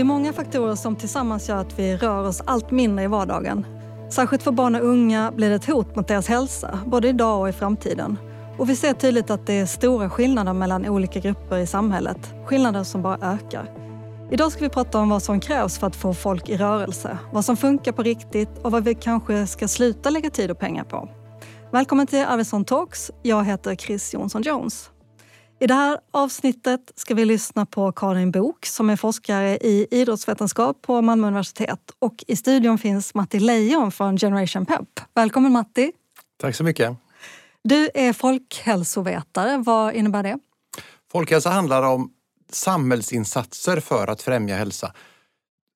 Det är många faktorer som tillsammans gör att vi rör oss allt mindre i vardagen. Särskilt för barn och unga blir det ett hot mot deras hälsa, både idag och i framtiden. Och vi ser tydligt att det är stora skillnader mellan olika grupper i samhället. Skillnader som bara ökar. Idag ska vi prata om vad som krävs för att få folk i rörelse. Vad som funkar på riktigt och vad vi kanske ska sluta lägga tid och pengar på. Välkommen till Arvidsson Talks. Jag heter Chris Jonsson Jones. I det här avsnittet ska vi lyssna på Karin Bok som är forskare i idrottsvetenskap på Malmö universitet. Och i studion finns Matti Leijon från Generation Pep. Välkommen Matti! Tack så mycket! Du är folkhälsovetare. Vad innebär det? Folkhälsa handlar om samhällsinsatser för att främja hälsa.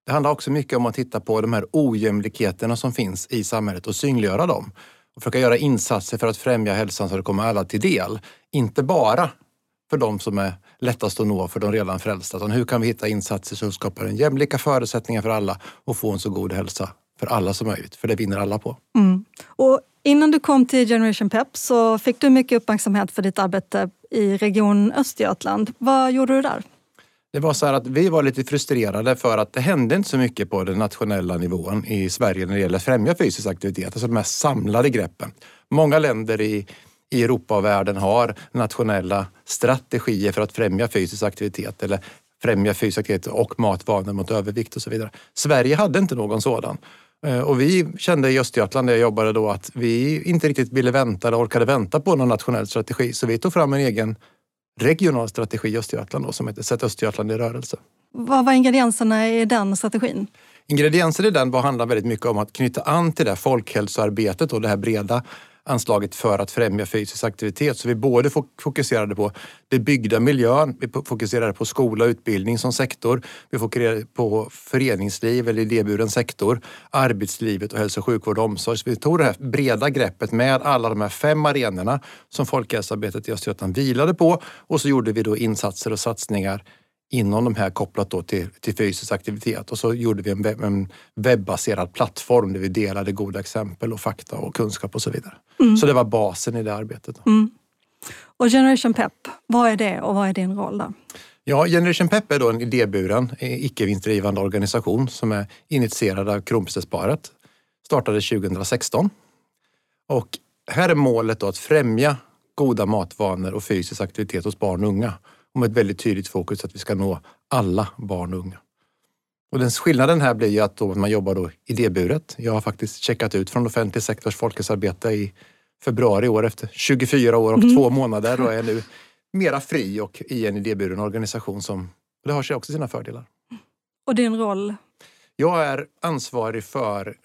Det handlar också mycket om att titta på de här ojämlikheterna som finns i samhället och synliggöra dem. Och försöka göra insatser för att främja hälsan så att det kommer alla till del. Inte bara för de som är lättast att nå för de redan frälsta. Utan hur kan vi hitta insatser som skapar en jämlika förutsättningar för alla och få en så god hälsa för alla som möjligt. För det vinner alla på. Mm. Och innan du kom till Generation Pep så fick du mycket uppmärksamhet för ditt arbete i Region Östergötland. Vad gjorde du där? Det var så här att vi var lite frustrerade för att det hände inte så mycket på den nationella nivån i Sverige när det gäller att främja fysisk aktivitet. Alltså de här samlade greppen. Många länder i i Europa och världen har nationella strategier för att främja fysisk aktivitet eller främja fysisk aktivitet och matvanor mot övervikt och så vidare. Sverige hade inte någon sådan. Eh, och vi kände i Östergötland, där jag jobbade då, att vi inte riktigt ville vänta eller orkade vänta på någon nationell strategi. Så vi tog fram en egen regional strategi i Östergötland då, som heter Sätt Östergötland i rörelse. Vad var ingredienserna i den strategin? Ingredienser i den handlar väldigt mycket om att knyta an till det folkhälsoarbetet och det här breda anslaget för att främja fysisk aktivitet. Så vi både fokuserade på den byggda miljön, vi fokuserade på skola och utbildning som sektor, vi fokuserade på föreningsliv eller idéburen sektor, arbetslivet och hälso och sjukvård och omsorg. Så vi tog det här breda greppet med alla de här fem arenorna som folkhälsoarbetet i Östergötland vilade på och så gjorde vi då insatser och satsningar inom de här kopplat då till, till fysisk aktivitet. Och så gjorde vi en, webb, en webbaserad plattform där vi delade goda exempel och fakta och kunskap och så vidare. Mm. Så det var basen i det arbetet. Mm. Och Generation Pep, vad är det och vad är din roll där? Ja, Generation Pep är då en idéburen, eh, icke vinstdrivande organisation som är initierad av Kronprinsessparet. Startade 2016. Och här är målet då att främja goda matvanor och fysisk aktivitet hos barn och unga och med ett väldigt tydligt fokus att vi ska nå alla barn och unga. Och den skillnaden här blir ju att då man jobbar då idéburet. Jag har faktiskt checkat ut från offentlig sektors folkhälsoarbete i februari i år efter 24 år och mm. två månader och är nu mera fri och i en idéburen organisation som det har sig också sina fördelar. Och din roll? Jag är ansvarig för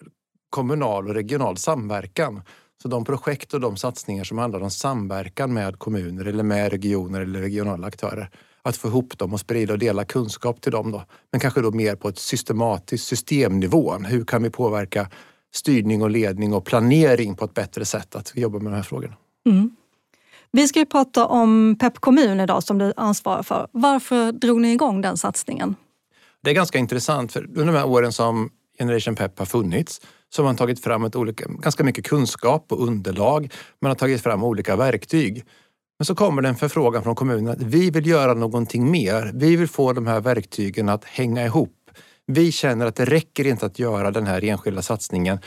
kommunal och regional samverkan. Så de projekt och de satsningar som handlar om samverkan med kommuner eller med regioner eller regionala aktörer. Att få ihop dem och sprida och dela kunskap till dem. Då. Men kanske då mer på ett systematiskt systemnivå. Hur kan vi påverka styrning och ledning och planering på ett bättre sätt att jobba med de här frågorna. Mm. Vi ska ju prata om Pep kommun idag som du ansvarar för. Varför drog ni igång den satsningen? Det är ganska intressant för under de här åren som Generation Pep har funnits så har man tagit fram ett olika, ganska mycket kunskap och underlag. Man har tagit fram olika verktyg. Men så kommer det en förfrågan från kommunen att vi vill göra någonting mer. Vi vill få de här verktygen att hänga ihop. Vi känner att det räcker inte att göra den här enskilda satsningen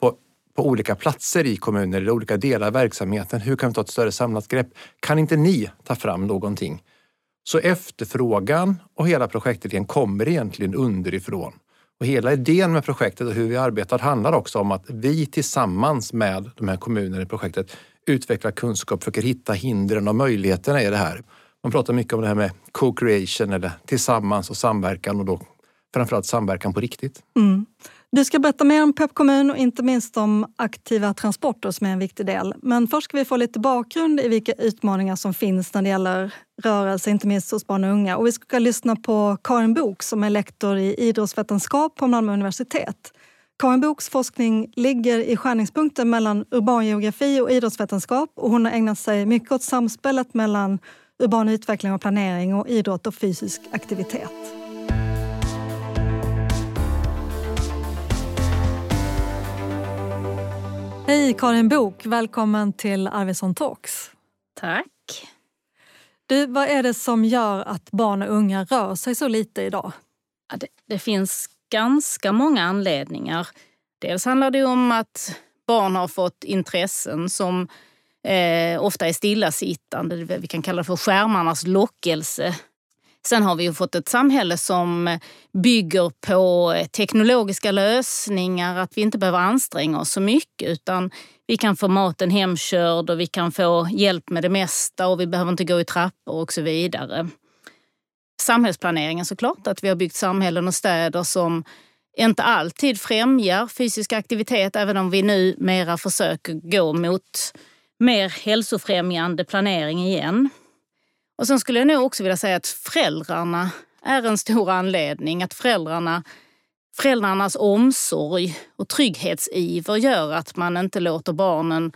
på, på olika platser i kommunen eller olika delar av verksamheten. Hur kan vi ta ett större samlat grepp? Kan inte ni ta fram någonting? Så efterfrågan och hela projektet kommer egentligen underifrån. Och hela idén med projektet och hur vi arbetar handlar också om att vi tillsammans med de här kommunerna i projektet utvecklar kunskap, försöker hitta hindren och möjligheterna i det här. Man pratar mycket om det här med co-creation eller tillsammans och samverkan och då framförallt samverkan på riktigt. Mm. Du ska berätta mer om Pep kommun och inte minst om aktiva transporter som är en viktig del. Men först ska vi få lite bakgrund i vilka utmaningar som finns när det gäller rörelse, inte minst hos barn och unga. Och vi ska lyssna på Karin Bok som är lektor i idrottsvetenskap på Malmö universitet. Karin Boks forskning ligger i skärningspunkten mellan urban geografi och idrottsvetenskap och hon har ägnat sig mycket åt samspelet mellan urban utveckling och planering och idrott och fysisk aktivitet. Hej Karin Bok, välkommen till Arvidsson Talks. Tack. Du, vad är det som gör att barn och unga rör sig så lite idag? Ja, det, det finns ganska många anledningar. Dels handlar det om att barn har fått intressen som eh, ofta är stillasittande. Vi kan kalla det för skärmarnas lockelse. Sen har vi ju fått ett samhälle som bygger på teknologiska lösningar, att vi inte behöver anstränga oss så mycket utan vi kan få maten hemkörd och vi kan få hjälp med det mesta och vi behöver inte gå i trappor och så vidare. Samhällsplaneringen såklart, att vi har byggt samhällen och städer som inte alltid främjar fysisk aktivitet, även om vi nu mera försöker gå mot mer hälsofrämjande planering igen. Och sen skulle jag nog också vilja säga att föräldrarna är en stor anledning. Att föräldrarna, föräldrarnas omsorg och trygghetsiver gör att man inte låter barnen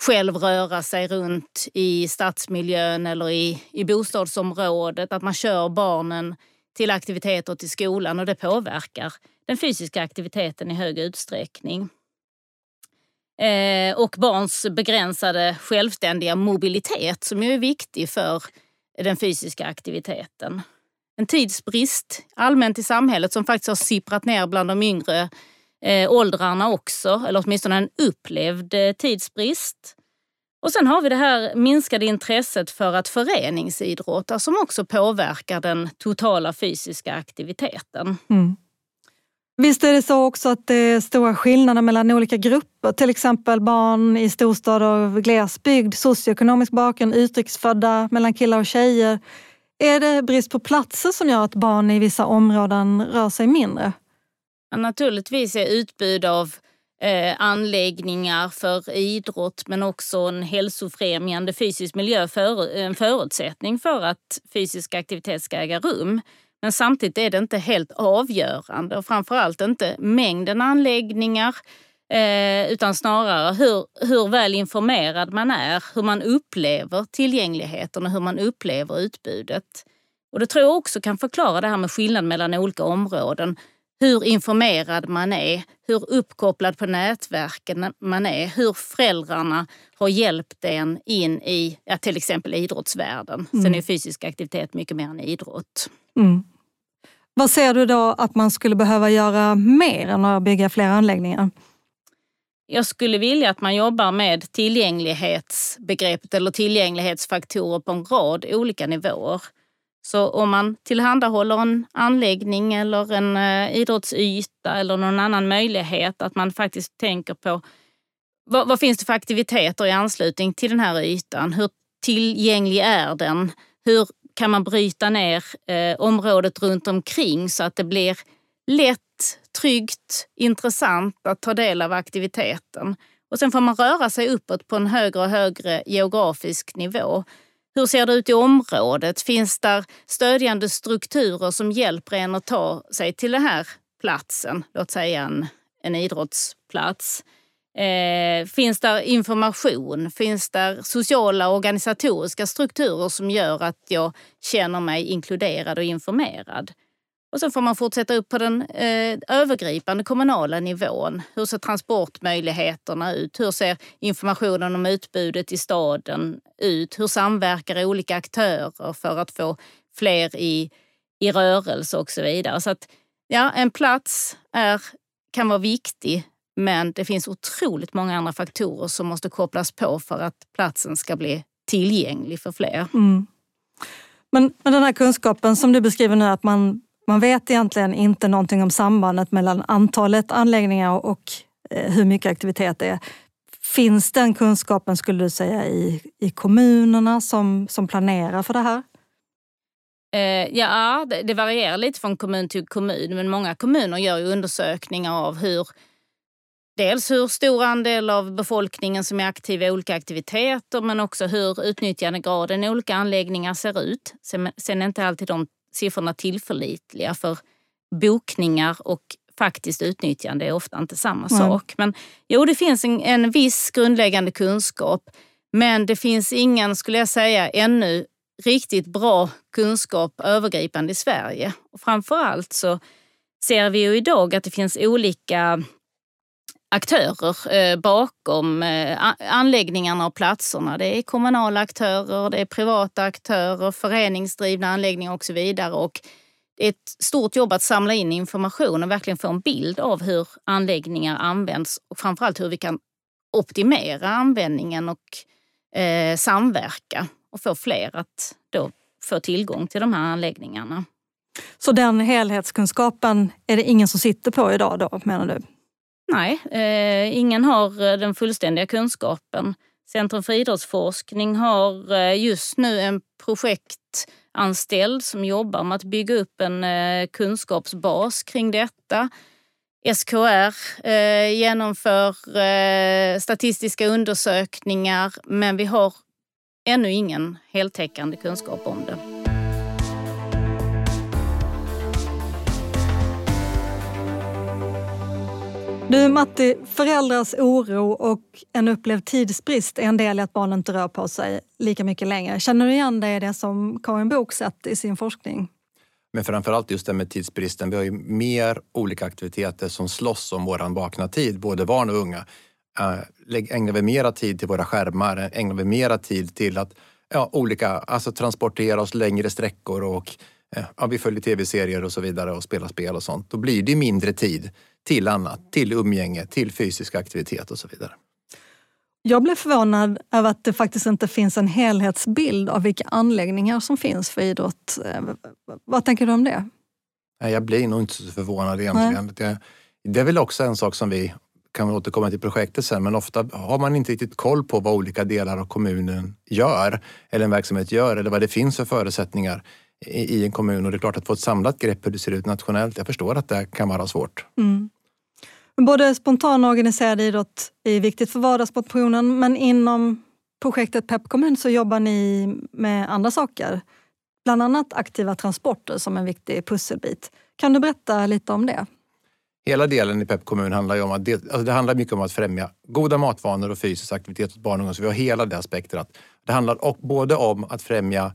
själv röra sig runt i stadsmiljön eller i, i bostadsområdet. Att man kör barnen till aktiviteter till skolan och det påverkar den fysiska aktiviteten i hög utsträckning. Eh, och barns begränsade självständiga mobilitet som ju är viktig för den fysiska aktiviteten. En tidsbrist allmänt i samhället som faktiskt har sipprat ner bland de yngre eh, åldrarna också, eller åtminstone en upplevd eh, tidsbrist. Och sen har vi det här minskade intresset för att föreningsidrotta som också påverkar den totala fysiska aktiviteten. Mm. Visst är det så också att det är stora skillnader mellan olika grupper, till exempel barn i storstad och glesbygd, socioekonomisk bakgrund, utrikesfödda, mellan killar och tjejer. Är det brist på platser som gör att barn i vissa områden rör sig mindre? Ja, naturligtvis är utbud av eh, anläggningar för idrott men också en hälsofrämjande fysisk miljö för, en förutsättning för att fysisk aktivitet ska äga rum. Men samtidigt är det inte helt avgörande och framförallt inte mängden anläggningar eh, utan snarare hur, hur väl informerad man är, hur man upplever tillgängligheten och hur man upplever utbudet. Och Det tror jag också kan förklara det här med skillnad mellan olika områden. Hur informerad man är, hur uppkopplad på nätverken man är, hur föräldrarna har hjälpt en in i ja, till exempel idrottsvärlden. Mm. Sen är fysisk aktivitet mycket mer än idrott. Mm. Vad ser du då att man skulle behöva göra mer än att bygga fler anläggningar? Jag skulle vilja att man jobbar med tillgänglighetsbegreppet eller tillgänglighetsfaktorer på en rad olika nivåer. Så om man tillhandahåller en anläggning eller en eh, idrottsyta eller någon annan möjlighet att man faktiskt tänker på vad, vad, finns det för aktiviteter i anslutning till den här ytan? Hur tillgänglig är den? Hur kan man bryta ner eh, området runt omkring så att det blir lätt, tryggt, intressant att ta del av aktiviteten. Och sen får man röra sig uppåt på en högre och högre geografisk nivå. Hur ser det ut i området? Finns där stödjande strukturer som hjälper en att ta sig till den här platsen? Låt säga en, en idrottsplats. Eh, finns där information? Finns där sociala och organisatoriska strukturer som gör att jag känner mig inkluderad och informerad? Och sen får man fortsätta upp på den eh, övergripande kommunala nivån. Hur ser transportmöjligheterna ut? Hur ser informationen om utbudet i staden ut? Hur samverkar olika aktörer för att få fler i, i rörelse och så vidare? Så att, ja, en plats är, kan vara viktig men det finns otroligt många andra faktorer som måste kopplas på för att platsen ska bli tillgänglig för fler. Mm. Men, men den här kunskapen som du beskriver nu, att man, man vet egentligen inte någonting om sambandet mellan antalet anläggningar och eh, hur mycket aktivitet det är. Finns den kunskapen, skulle du säga, i, i kommunerna som, som planerar för det här? Eh, ja, det, det varierar lite från kommun till kommun, men många kommuner gör undersökningar av hur dels hur stor andel av befolkningen som är aktiv i olika aktiviteter men också hur utnyttjandegraden i olika anläggningar ser ut. Sen är inte alltid de siffrorna tillförlitliga för bokningar och faktiskt utnyttjande är ofta inte samma mm. sak. Men jo, det finns en, en viss grundläggande kunskap men det finns ingen, skulle jag säga, ännu riktigt bra kunskap övergripande i Sverige. Och framförallt så ser vi ju idag att det finns olika aktörer eh, bakom eh, anläggningarna och platserna. Det är kommunala aktörer, det är privata aktörer, föreningsdrivna anläggningar och så vidare. Och det är ett stort jobb att samla in information och verkligen få en bild av hur anläggningar används och framförallt hur vi kan optimera användningen och eh, samverka och få fler att då få tillgång till de här anläggningarna. Så den helhetskunskapen är det ingen som sitter på idag då menar du? Nej, eh, ingen har eh, den fullständiga kunskapen. Centrum för idrottsforskning har eh, just nu en projektanställd som jobbar med att bygga upp en eh, kunskapsbas kring detta. SKR eh, genomför eh, statistiska undersökningar men vi har ännu ingen heltäckande kunskap om det. Du Matti, föräldrars oro och en upplevd tidsbrist är en del i att barn inte rör på sig lika mycket längre. Känner du igen dig i det som Karin Bok sett i sin forskning? Men framförallt just det med tidsbristen. Vi har ju mer olika aktiviteter som slåss om våran vakna tid, både barn och unga. Äh, ägnar vi mera tid till våra skärmar? Ägnar vi mera tid till att ja, olika, alltså transportera oss längre sträckor och eh, ja, vi följer tv-serier och så vidare och spelar spel och sånt. Då blir det mindre tid till annat, till umgänge, till fysisk aktivitet och så vidare. Jag blev förvånad över att det faktiskt inte finns en helhetsbild av vilka anläggningar som finns för idrott. Eh, vad tänker du om det? jag blir nog inte så förvånad egentligen. Det, det är väl också en sak som vi kan återkomma till projektet sen, men ofta har man inte riktigt koll på vad olika delar av kommunen gör eller en verksamhet gör eller vad det finns för förutsättningar i, en kommun. Och det är klart att få ett samlat grepp hur det ser ut nationellt, jag förstår att det kan vara svårt. Mm. Både spontan och organiserad idrott är viktigt för vardagsmotionen men inom projektet Pep kommun så jobbar ni med andra saker. Bland annat aktiva transporter som en viktig pusselbit. Kan du berätta lite om det? Hela delen i Pep kommun handlar ju om att det, alltså det handlar mycket om att främja goda matvanor och fysisk aktivitet hos barn och ungdomar. Så vi har hela det aspektet. Det handlar både om att främja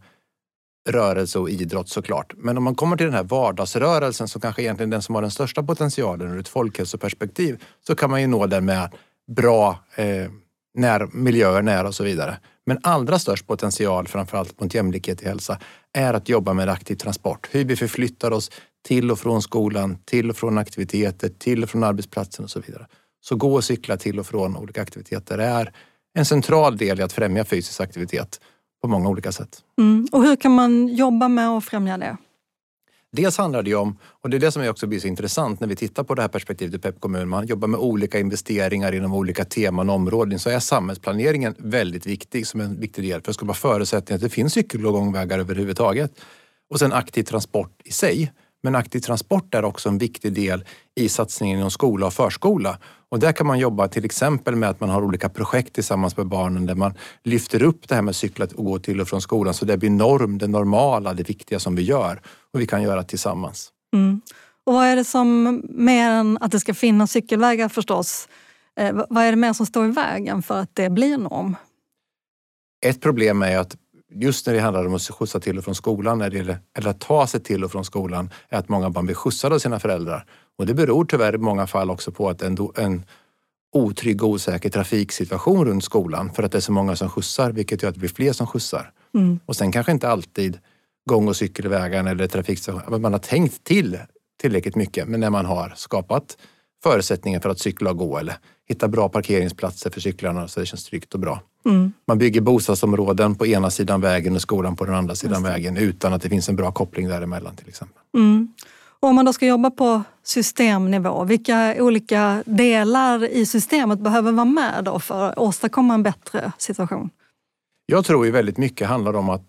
rörelse och idrott såklart. Men om man kommer till den här vardagsrörelsen som kanske egentligen är den som har den största potentialen ur ett folkhälsoperspektiv så kan man ju nå den med bra eh, när, miljöer nära och så vidare. Men allra störst potential, framförallt mot jämlikhet i hälsa, är att jobba med aktiv transport. Hur vi förflyttar oss till och från skolan, till och från aktiviteter, till och från arbetsplatsen och så vidare. Så gå och cykla till och från olika aktiviteter är en central del i att främja fysisk aktivitet på många olika sätt. Mm. Och hur kan man jobba med att främja det? Dels handlar det om, och det är det som också blir så intressant när vi tittar på det här perspektivet i Pep kommun, man jobbar med olika investeringar inom olika teman och områden, så är samhällsplaneringen väldigt viktig som en viktig del för att skapa förutsättningar att det finns cykel och gångvägar överhuvudtaget. Och sen aktiv transport i sig. Men aktiv transport är också en viktig del i satsningen inom skola och förskola. Och där kan man jobba till exempel med att man har olika projekt tillsammans med barnen där man lyfter upp det här med cykla och gå till och från skolan så det blir norm, det normala, det viktiga som vi gör och vi kan göra tillsammans. Mm. Och vad är det som, mer än att det ska finnas cykelvägar förstås, eh, vad är det mer som står i vägen för att det blir norm? Ett problem är att just när det handlar om att skjutsa till och från skolan eller att ta sig till och från skolan är att många barn blir skjutsade av sina föräldrar. Och det beror tyvärr i många fall också på att en, en otrygg och osäker trafiksituation runt skolan för att det är så många som skjutsar vilket gör att det blir fler som skjutsar. Mm. Och sen kanske inte alltid gång och cykelvägarna eller trafikstationen, man har tänkt till tillräckligt mycket men när man har skapat förutsättningar för att cykla och gå eller hitta bra parkeringsplatser för cyklarna så det känns tryggt och bra. Mm. Man bygger bostadsområden på ena sidan vägen och skolan på den andra sidan vägen utan att det finns en bra koppling däremellan till exempel. Mm. Om man då ska jobba på systemnivå, vilka olika delar i systemet behöver vara med då för att åstadkomma en bättre situation? Jag tror ju väldigt mycket handlar om att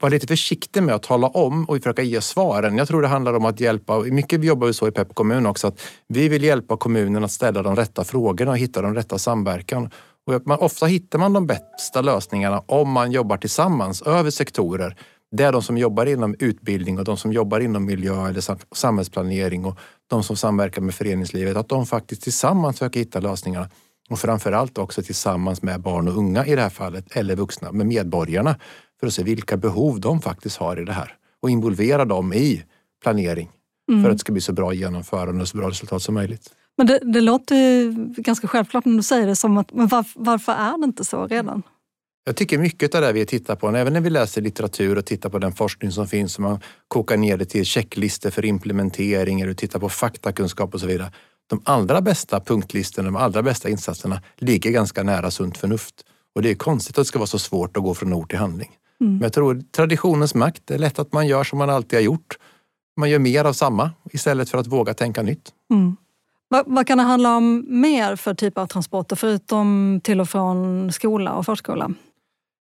vara lite försiktig med att tala om och försöka ge svaren. Jag tror det handlar om att hjälpa, mycket jobbar vi så i Pep kommun också, att vi vill hjälpa kommunen att ställa de rätta frågorna och hitta de rätta samverkan. Och man, ofta hittar man de bästa lösningarna om man jobbar tillsammans över sektorer. Det är de som jobbar inom utbildning och de som jobbar inom miljö eller samhällsplanering och de som samverkar med föreningslivet, att de faktiskt tillsammans försöker hitta lösningarna. Och framförallt också tillsammans med barn och unga i det här fallet, eller vuxna, med medborgarna för att se vilka behov de faktiskt har i det här och involvera dem i planering mm. för att det ska bli så bra genomförande och så bra resultat som möjligt. Men det, det låter ganska självklart när du säger det, som att, men varför, varför är det inte så redan? Jag tycker mycket av det vi tittar på, även när vi läser litteratur och tittar på den forskning som finns, man kokar ner det till checklistor för implementering eller tittar på faktakunskap och så vidare. De allra bästa punktlistorna, de allra bästa insatserna ligger ganska nära sunt förnuft. Och det är konstigt att det ska vara så svårt att gå från ord till handling. Mm. Men jag tror traditionens makt, det är lätt att man gör som man alltid har gjort. Man gör mer av samma istället för att våga tänka nytt. Mm. Vad, vad, kan det handla om mer för typ av transporter förutom till och från skola och förskola?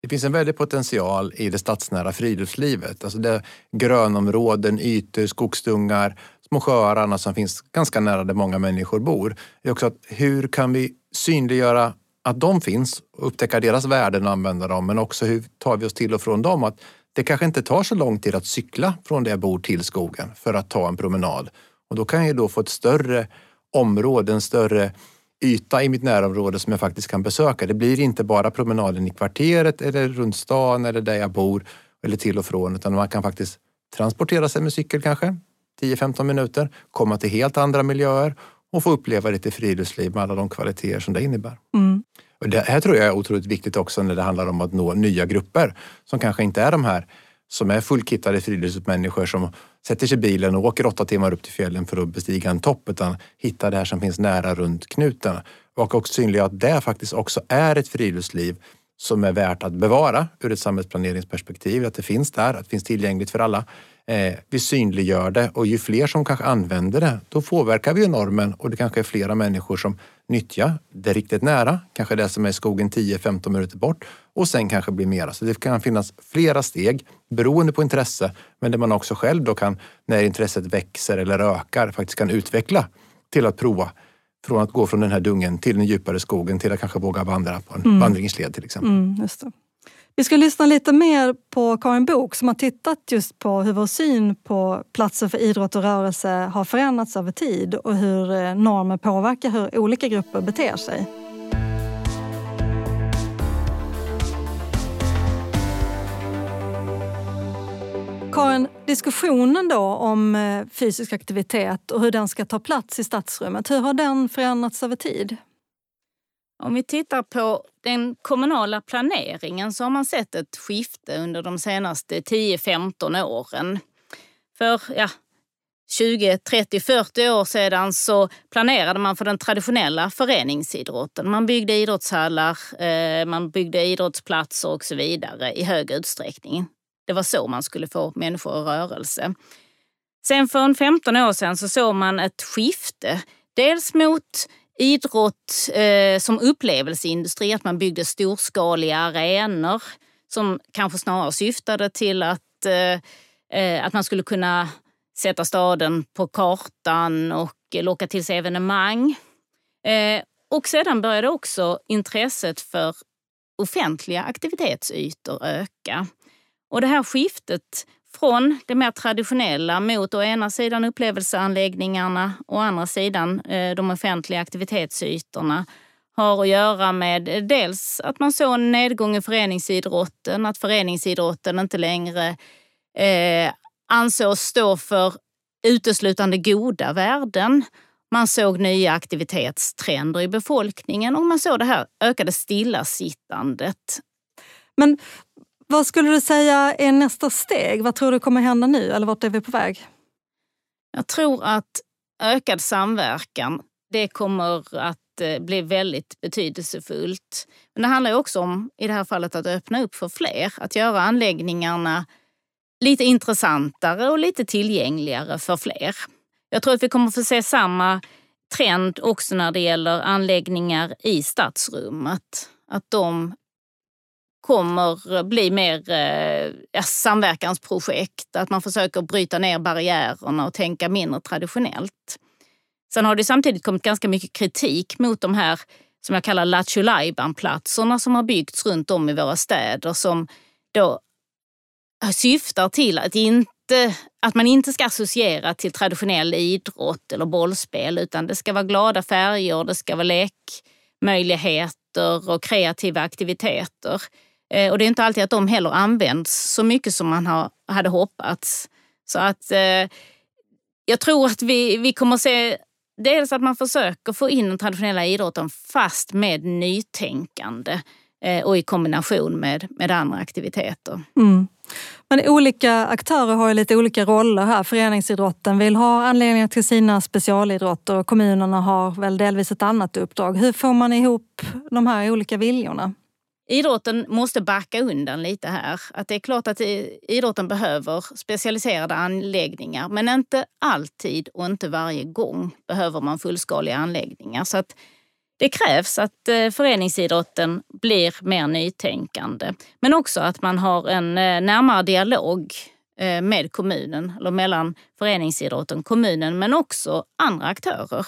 Det finns en väldig potential i det stadsnära friluftslivet. Alltså det grönområden, ytor, skogsdungar, små sjöar och annat som finns ganska nära där många människor bor. Det är också att hur kan vi synliggöra att de finns och upptäcka deras värden och använda dem. Men också hur tar vi oss till och från dem? Att det kanske inte tar så lång tid att cykla från där jag bor till skogen för att ta en promenad. Och då kan jag då få ett större område, en större yta i mitt närområde som jag faktiskt kan besöka. Det blir inte bara promenaden i kvarteret eller runt stan eller där jag bor eller till och från utan man kan faktiskt transportera sig med cykel kanske 10-15 minuter, komma till helt andra miljöer och få uppleva lite friluftsliv med alla de kvaliteter som det innebär. Mm. Och det här tror jag är otroligt viktigt också när det handlar om att nå nya grupper som kanske inte är de här som är fullkittade friluftsmänniskor som sätter sig i bilen och åker åtta timmar upp till fjällen för att bestiga en topp utan hittar det här som finns nära runt knuten. Och också synliggöra att det faktiskt också är ett friluftsliv som är värt att bevara ur ett samhällsplaneringsperspektiv. Att det finns där, att det finns tillgängligt för alla. Eh, vi synliggör det och ju fler som kanske använder det, då påverkar vi normen och det kanske är flera människor som nyttjar det riktigt nära, kanske det som är skogen 10-15 minuter bort och sen kanske blir mera. Så det kan finnas flera steg beroende på intresse, men där man också själv då kan, när intresset växer eller ökar, faktiskt kan utveckla till att prova från att gå från den här dungen till den djupare skogen till att kanske våga vandra på en mm. vandringsled till exempel. Mm, vi ska lyssna lite mer på Karin Bok som har tittat just på hur vår syn på platser för idrott och rörelse har förändrats över tid och hur eh, normer påverkar hur olika grupper beter sig. Karin, diskussionen då om eh, fysisk aktivitet och hur den ska ta plats i stadsrummet, hur har den förändrats över tid? Om vi tittar på den kommunala planeringen så har man sett ett skifte under de senaste 10-15 åren. För ja, 20, 30, 40 år sedan så planerade man för den traditionella föreningsidrotten. Man byggde idrottshallar, eh, man byggde idrottsplatser och så vidare i hög utsträckning. Det var så man skulle få människor i rörelse. Sen för 15 år sedan så såg man ett skifte. Dels mot idrott eh, som upplevelseindustri, att man byggde storskaliga arenor som kanske snarare syftade till att, eh, eh, att man skulle kunna sätta staden på kartan och locka till sig evenemang. Eh, och sedan började också intresset för offentliga aktivitetsytor öka. Och det här skiftet från det mer traditionella mot å ena sidan upplevelseanläggningarna och å andra sidan eh, de offentliga aktivitetsytorna har att göra med dels att man såg en nedgång i föreningsidrotten, att föreningsidrotten inte längre eh, ansågs stå för uteslutande goda värden. Man såg nya aktivitetstrender i befolkningen och man såg det här ökade stillasittandet. Men vad skulle du säga är nästa steg? Vad tror du kommer hända nu eller vart är vi på väg? Jag tror att ökad samverkan, det kommer att eh, bli väldigt betydelsefullt. Men det handlar också om, i det här fallet, att öppna upp för fler. Att göra anläggningarna lite intressantare och lite tillgängligare för fler. Jag tror att vi kommer att få se samma trend också när det gäller anläggningar i stadsrummet. Att de kommer eh, bli mer eh, samverkansprojekt. Att man försöker bryta ner barriärerna och tänka mindre traditionellt. Sen har det samtidigt kommit ganska mycket kritik mot de här som jag kallar Lattjo platserna som har byggts runt om i våra städer som då syftar till att, inte, att man inte ska associera till traditionell idrott eller bollspel utan det ska vara glada färger, det ska vara lekmöjligheter och kreativa aktiviteter. Eh, och det är inte alltid att de heller används så mycket som man har, hade hoppats. Så att eh, jag tror att vi, vi kommer se dels att man försöker få in den traditionella idrotten fast med nytänkande. eh, och i kombination med, med andra aktiviteter. Mm. Men olika aktörer har ju lite olika roller här. Föreningsidrotten vill ha anledningar till sina specialidrotter och kommunerna har väl delvis ett annat uppdrag. Hur får man ihop de här olika viljorna? Idrotten måste backa undan lite här. Att det är klart att idrotten behöver specialiserade anläggningar men inte alltid och inte varje gång behöver man fullskaliga anläggningar. Så att det krävs att eh, föreningsidrotten blir mer nytänkande men också att man har en eh, närmare dialog eh, med kommunen eller mellan föreningsidrotten, kommunen men också andra aktörer.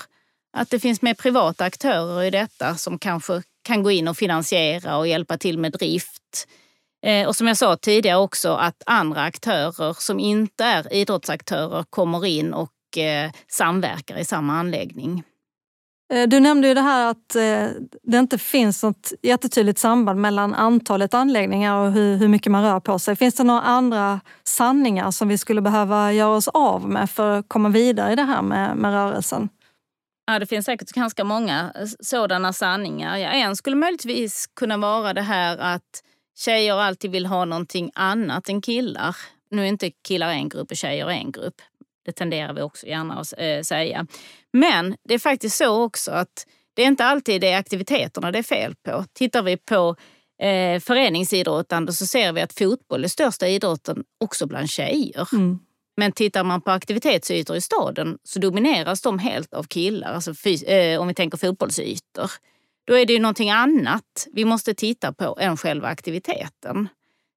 Att det finns mer privata aktörer i detta som kanske kan gå in och finansiera och hjälpa till med drift. Eh, och som jag sa tidigare också att andra aktörer som inte är idrottsaktörer kommer in och eh, samverkar i samma anläggning. Eh, du nämnde ju det här att det inte finns något jättetydligt samband mellan antalet anläggningar och hur, mycket man rör på sig. Finns det några andra sanningar som vi skulle behöva göra oss av med för att komma vidare i det här med, med rörelsen? Ja, det finns säkert ganska många sådana sanningar. Ja, en skulle möjligtvis kunna vara det här att tjejer alltid vill ha någonting annat än killar. Nu är inte killar en grupp och tjejer en grupp. Det tenderar vi också gärna att äh, säga. Men det är faktiskt så också att det är inte alltid det är aktiviteterna det är fel på. Tittar vi på eh, föreningsidrottande så ser vi att fotboll är största idrotten också bland tjejer. Mm. Men tittar man på aktivitetsytor i staden så domineras de helt av killar, alltså eh, om vi tänker fotbollsytor. Då är det ju någonting annat vi måste titta på än själva aktiviteten.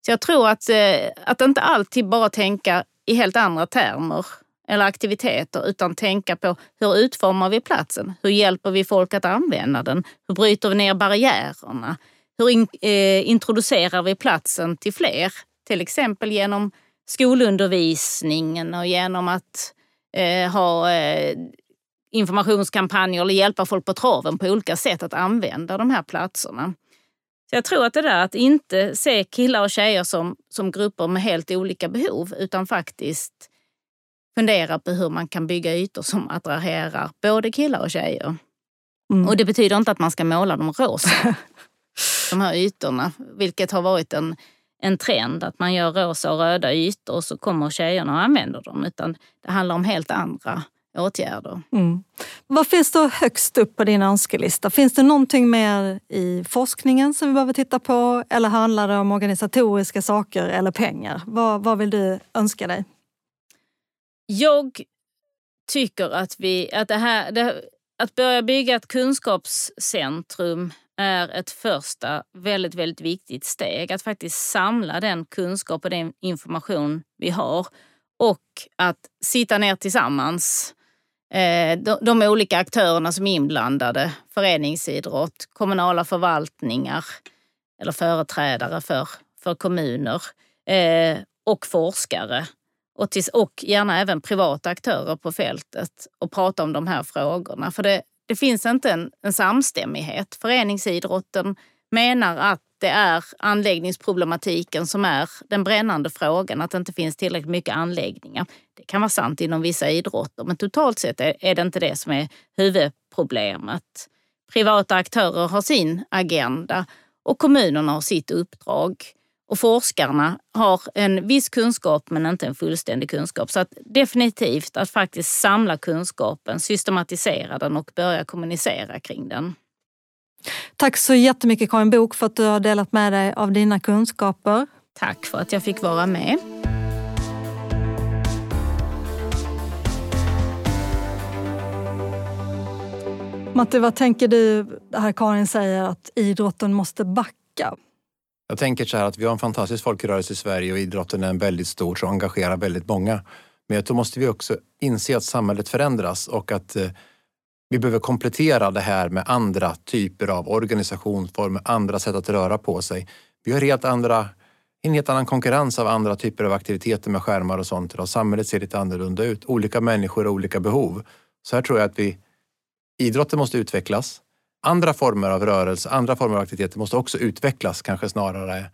Så jag tror att, eh, att inte alltid bara tänka i helt andra termer eller aktiviteter utan tänka på hur utformar vi platsen? Hur hjälper vi folk att använda den? Hur bryter vi ner barriärerna? Hur in, eh, introducerar vi platsen till fler? Till exempel genom skolundervisningen och genom att eh, ha eh, informationskampanjer eller hjälpa folk på traven på olika sätt att använda de här platserna. Så jag tror att det där att inte se killar och tjejer som, som grupper med helt olika behov utan faktiskt fundera på hur man kan bygga ytor som attraherar både killar och tjejer. Mm. Och det betyder inte att man ska måla dem rosa, de här ytorna, vilket har varit en en trend att man gör rosa och röda ytor och så kommer tjejerna och använder dem. Utan det handlar om helt andra åtgärder. Mm. Vad finns då högst upp på din önskelista? Finns det någonting mer i forskningen som vi behöver titta på? Eller handlar det om organisatoriska saker eller pengar? Vad, vad vill du önska dig? Jag tycker att, vi, att, det här, det, att börja bygga ett kunskapscentrum är ett första väldigt, väldigt viktigt steg. Att faktiskt samla den kunskap och den information vi har och att sitta ner tillsammans. Eh, de, de, olika aktörerna som är inblandade, föreningsidrott, kommunala förvaltningar eller företrädare för, för kommuner eh, och forskare och, tills, och gärna även privata aktörer på fältet och prata om de här frågorna. För det, det finns inte en, en samstämmighet. Föreningsidrotten menar att det är anläggningsproblematiken som är den brännande frågan, att det inte finns tillräckligt mycket anläggningar. Det kan vara sant inom vissa idrotter, men totalt sett är det inte det som är huvudproblemet. Privata aktörer har sin agenda och kommunerna har sitt uppdrag. Och forskarna har en viss kunskap men inte en fullständig kunskap. Så att definitivt att faktiskt samla kunskapen, systematisera den och börja kommunicera kring den. Tack så jättemycket Karin Bok för att du har delat med dig av dina kunskaper. Tack för att jag fick vara med. Matte, vad tänker du, här Karin säger att idrotten måste backa? Jag tänker så här att vi har en fantastisk folkrörelse i Sverige och idrotten är en väldigt stor som engagerar väldigt många. Men då måste vi också inse att samhället förändras och att eh, vi behöver komplettera det här med andra typer av organisationsformer, andra sätt att röra på sig. Vi har helt andra, en helt annan konkurrens av andra typer av aktiviteter med skärmar och sånt idag. Samhället ser lite annorlunda ut. Olika människor har olika behov. Så här tror jag att vi, idrotten måste utvecklas andra former av rörelse, andra former av aktiviteter måste också utvecklas kanske snarare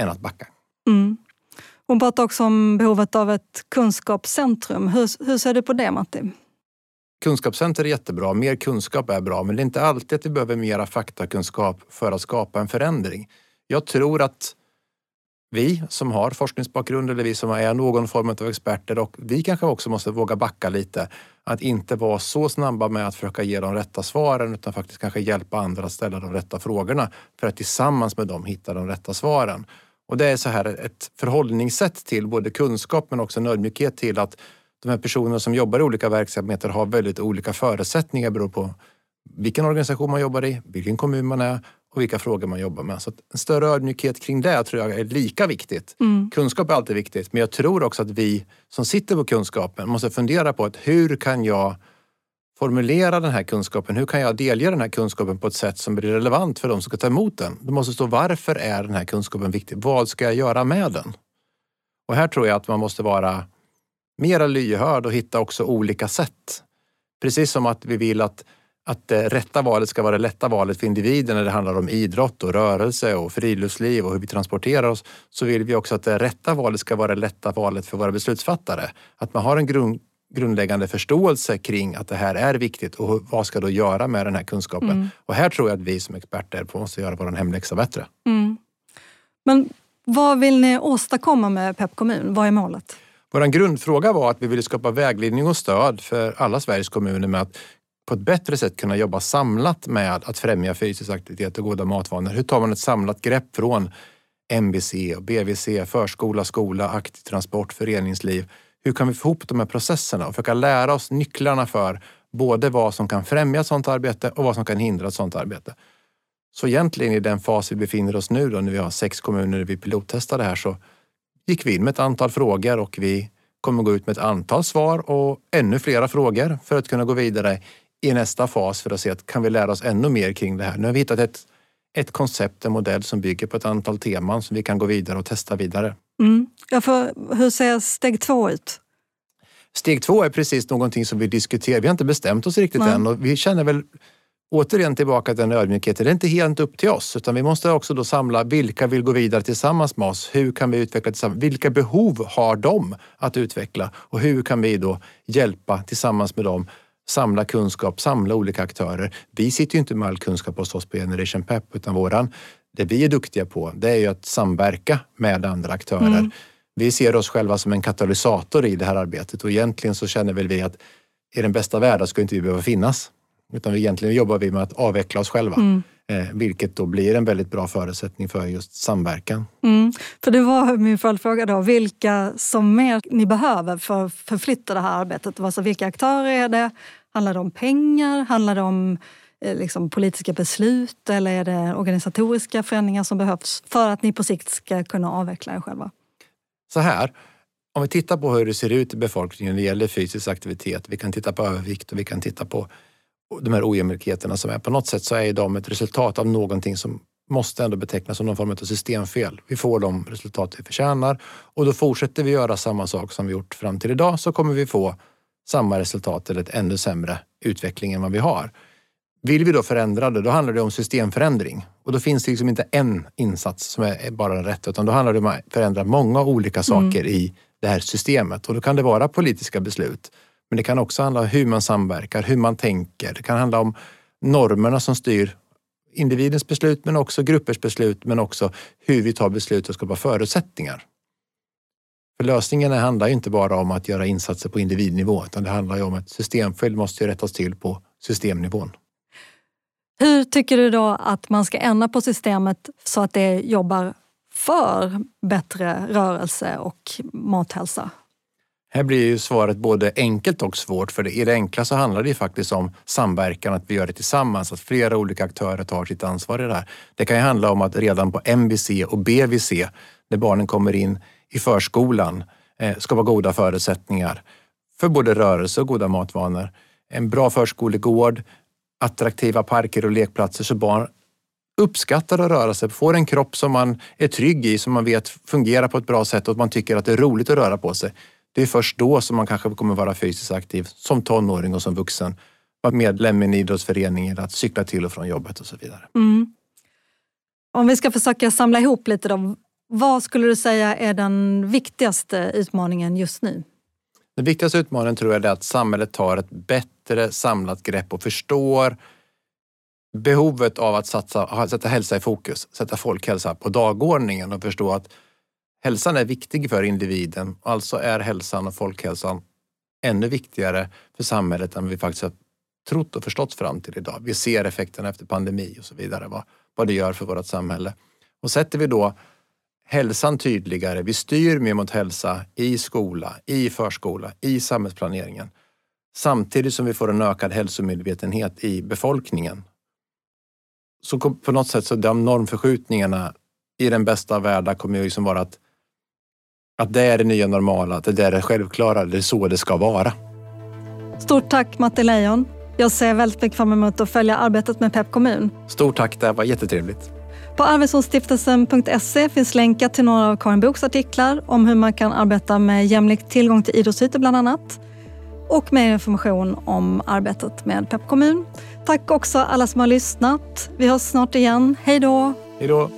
än att backa. Mm. Hon pratar också om behovet av ett kunskapscentrum. Hur, hur ser du på det Matti? Kunskapscenter är jättebra, mer kunskap är bra men det är inte alltid att vi behöver mera faktakunskap för att skapa en förändring. Jag tror att vi som har forskningsbakgrund eller vi som är någon form av experter och vi kanske också måste våga backa lite. Att inte vara så snabba med att försöka ge de rätta svaren utan faktiskt kanske hjälpa andra att ställa de rätta frågorna för att tillsammans med dem hitta de rätta svaren. Och det är så här ett förhållningssätt till både kunskap men också en ödmjukhet till att de här personerna som jobbar i olika verksamheter har väldigt olika förutsättningar beroende på vilken organisation man jobbar i, vilken kommun man är och vilka frågor man jobbar med. Så en större ödmjukhet kring det tror jag är lika viktigt. Mm. Kunskap är alltid viktigt, men jag tror också att vi som sitter på kunskapen måste fundera på att hur kan jag formulera den här kunskapen? Hur kan jag delge den här kunskapen på ett sätt som blir relevant för de som ska ta emot den? Det måste stå varför är den här kunskapen viktig? Vad ska jag göra med den? Och här tror jag att man måste vara mera lyhörd och hitta också olika sätt. Precis som att vi vill att att det rätta valet ska vara det lätta valet för individen när det handlar om idrott och rörelse och friluftsliv och hur vi transporterar oss, så vill vi också att det rätta valet ska vara det lätta valet för våra beslutsfattare. Att man har en grund, grundläggande förståelse kring att det här är viktigt och vad ska då göra med den här kunskapen? Mm. Och här tror jag att vi som experter måste göra vår hemläxa bättre. Mm. Men vad vill ni åstadkomma med Pep kommun? Vad är målet? Vår grundfråga var att vi ville skapa vägledning och stöd för alla Sveriges kommuner med att på ett bättre sätt kunna jobba samlat med att främja fysisk aktivitet och goda matvanor. Hur tar man ett samlat grepp från MBC, BVC, förskola, skola, aktiv transport, föreningsliv. Hur kan vi få ihop de här processerna och försöka lära oss nycklarna för både vad som kan främja sådant arbete och vad som kan hindra ett sådant arbete. Så egentligen i den fas vi befinner oss nu då, när vi har sex kommuner vi pilottestar det här så gick vi in med ett antal frågor och vi kommer gå ut med ett antal svar och ännu flera frågor för att kunna gå vidare i nästa fas för att se att kan vi lära oss ännu mer kring det här. Nu har vi hittat ett, ett koncept, en modell som bygger på ett antal teman som vi kan gå vidare och testa vidare. Mm. Ja, för hur ser steg två ut? Steg två är precis någonting som vi diskuterar. Vi har inte bestämt oss riktigt Nej. än och vi känner väl återigen tillbaka till den ödmjukheten. Det är inte helt upp till oss utan vi måste också då samla vilka vill gå vidare tillsammans med oss? Hur kan vi utveckla tillsammans? Vilka behov har de att utveckla? Och hur kan vi då hjälpa tillsammans med dem samla kunskap, samla olika aktörer. Vi sitter ju inte med all kunskap hos oss på Generation Pep utan våran, det vi är duktiga på det är ju att samverka med andra aktörer. Mm. Vi ser oss själva som en katalysator i det här arbetet och egentligen så känner väl vi att i den bästa världen ska inte vi behöva finnas. Utan egentligen jobbar vi med att avveckla oss själva. Mm. Eh, vilket då blir en väldigt bra förutsättning för just samverkan. Mm. För det var min följdfråga då, vilka som mer ni behöver för att förflytta det här arbetet? Alltså vilka aktörer är det? Handlar det om pengar? Handlar det om eh, liksom, politiska beslut eller är det organisatoriska förändringar som behövs för att ni på sikt ska kunna avveckla er själva? Så här, om vi tittar på hur det ser ut i befolkningen när det gäller fysisk aktivitet. Vi kan titta på övervikt och vi kan titta på de här ojämlikheterna som är. På något sätt så är de ett resultat av någonting som måste ändå betecknas som någon form av systemfel. Vi får de resultat vi förtjänar och då fortsätter vi göra samma sak som vi gjort fram till idag så kommer vi få samma resultat eller ett ännu sämre utveckling än vad vi har. Vill vi då förändra det, då handlar det om systemförändring. Och då finns det liksom inte en insats som är bara den rätta, utan då handlar det om att förändra många olika saker mm. i det här systemet. Och då kan det vara politiska beslut. Men det kan också handla om hur man samverkar, hur man tänker. Det kan handla om normerna som styr individens beslut, men också gruppers beslut, men också hur vi tar beslut och skapar förutsättningar. För lösningen handlar inte bara om att göra insatser på individnivå utan det handlar om att systemfel måste rättas till på systemnivån. Hur tycker du då att man ska ändra på systemet så att det jobbar för bättre rörelse och mathälsa? Här blir ju svaret både enkelt och svårt för i det enkla så handlar det ju faktiskt om samverkan, att vi gör det tillsammans, att flera olika aktörer tar sitt ansvar i det här. Det kan ju handla om att redan på MBC och BVC, när barnen kommer in i förskolan eh, skapa goda förutsättningar för både rörelse och goda matvanor. En bra förskolegård, attraktiva parker och lekplatser så barn uppskattar att röra sig, får en kropp som man är trygg i, som man vet fungerar på ett bra sätt och man tycker att det är roligt att röra på sig. Det är först då som man kanske kommer vara fysiskt aktiv som tonåring och som vuxen. Vara medlem i en idrottsförening eller att cykla till och från jobbet och så vidare. Mm. Om vi ska försöka samla ihop lite då. Vad skulle du säga är den viktigaste utmaningen just nu? Den viktigaste utmaningen tror jag är att samhället tar ett bättre samlat grepp och förstår behovet av att satsa, sätta hälsa i fokus, sätta folkhälsa på dagordningen och förstå att hälsan är viktig för individen. Alltså är hälsan och folkhälsan ännu viktigare för samhället än vi faktiskt har trott och förstått fram till idag. Vi ser effekterna efter pandemi och så vidare, vad, vad det gör för vårt samhälle. Och sätter vi då hälsan tydligare, vi styr mer mot hälsa i skola, i förskola, i samhällsplaneringen. Samtidigt som vi får en ökad hälsomedvetenhet i befolkningen. Så på något sätt så de normförskjutningarna i den bästa av världar kommer ju liksom vara att, att det är det nya normala, att det är det självklara, det är så det ska vara. Stort tack Matte Leijon. Jag ser väldigt mycket fram emot att följa arbetet med Pep kommun. Stort tack, det var jättetrevligt. På Arvidssonstiftelsen.se finns länkar till några av Karin Boks artiklar om hur man kan arbeta med jämlik tillgång till idrottsytor bland annat. Och mer information om arbetet med Pep kommun. Tack också alla som har lyssnat. Vi hörs snart igen. Hej då! Hej då!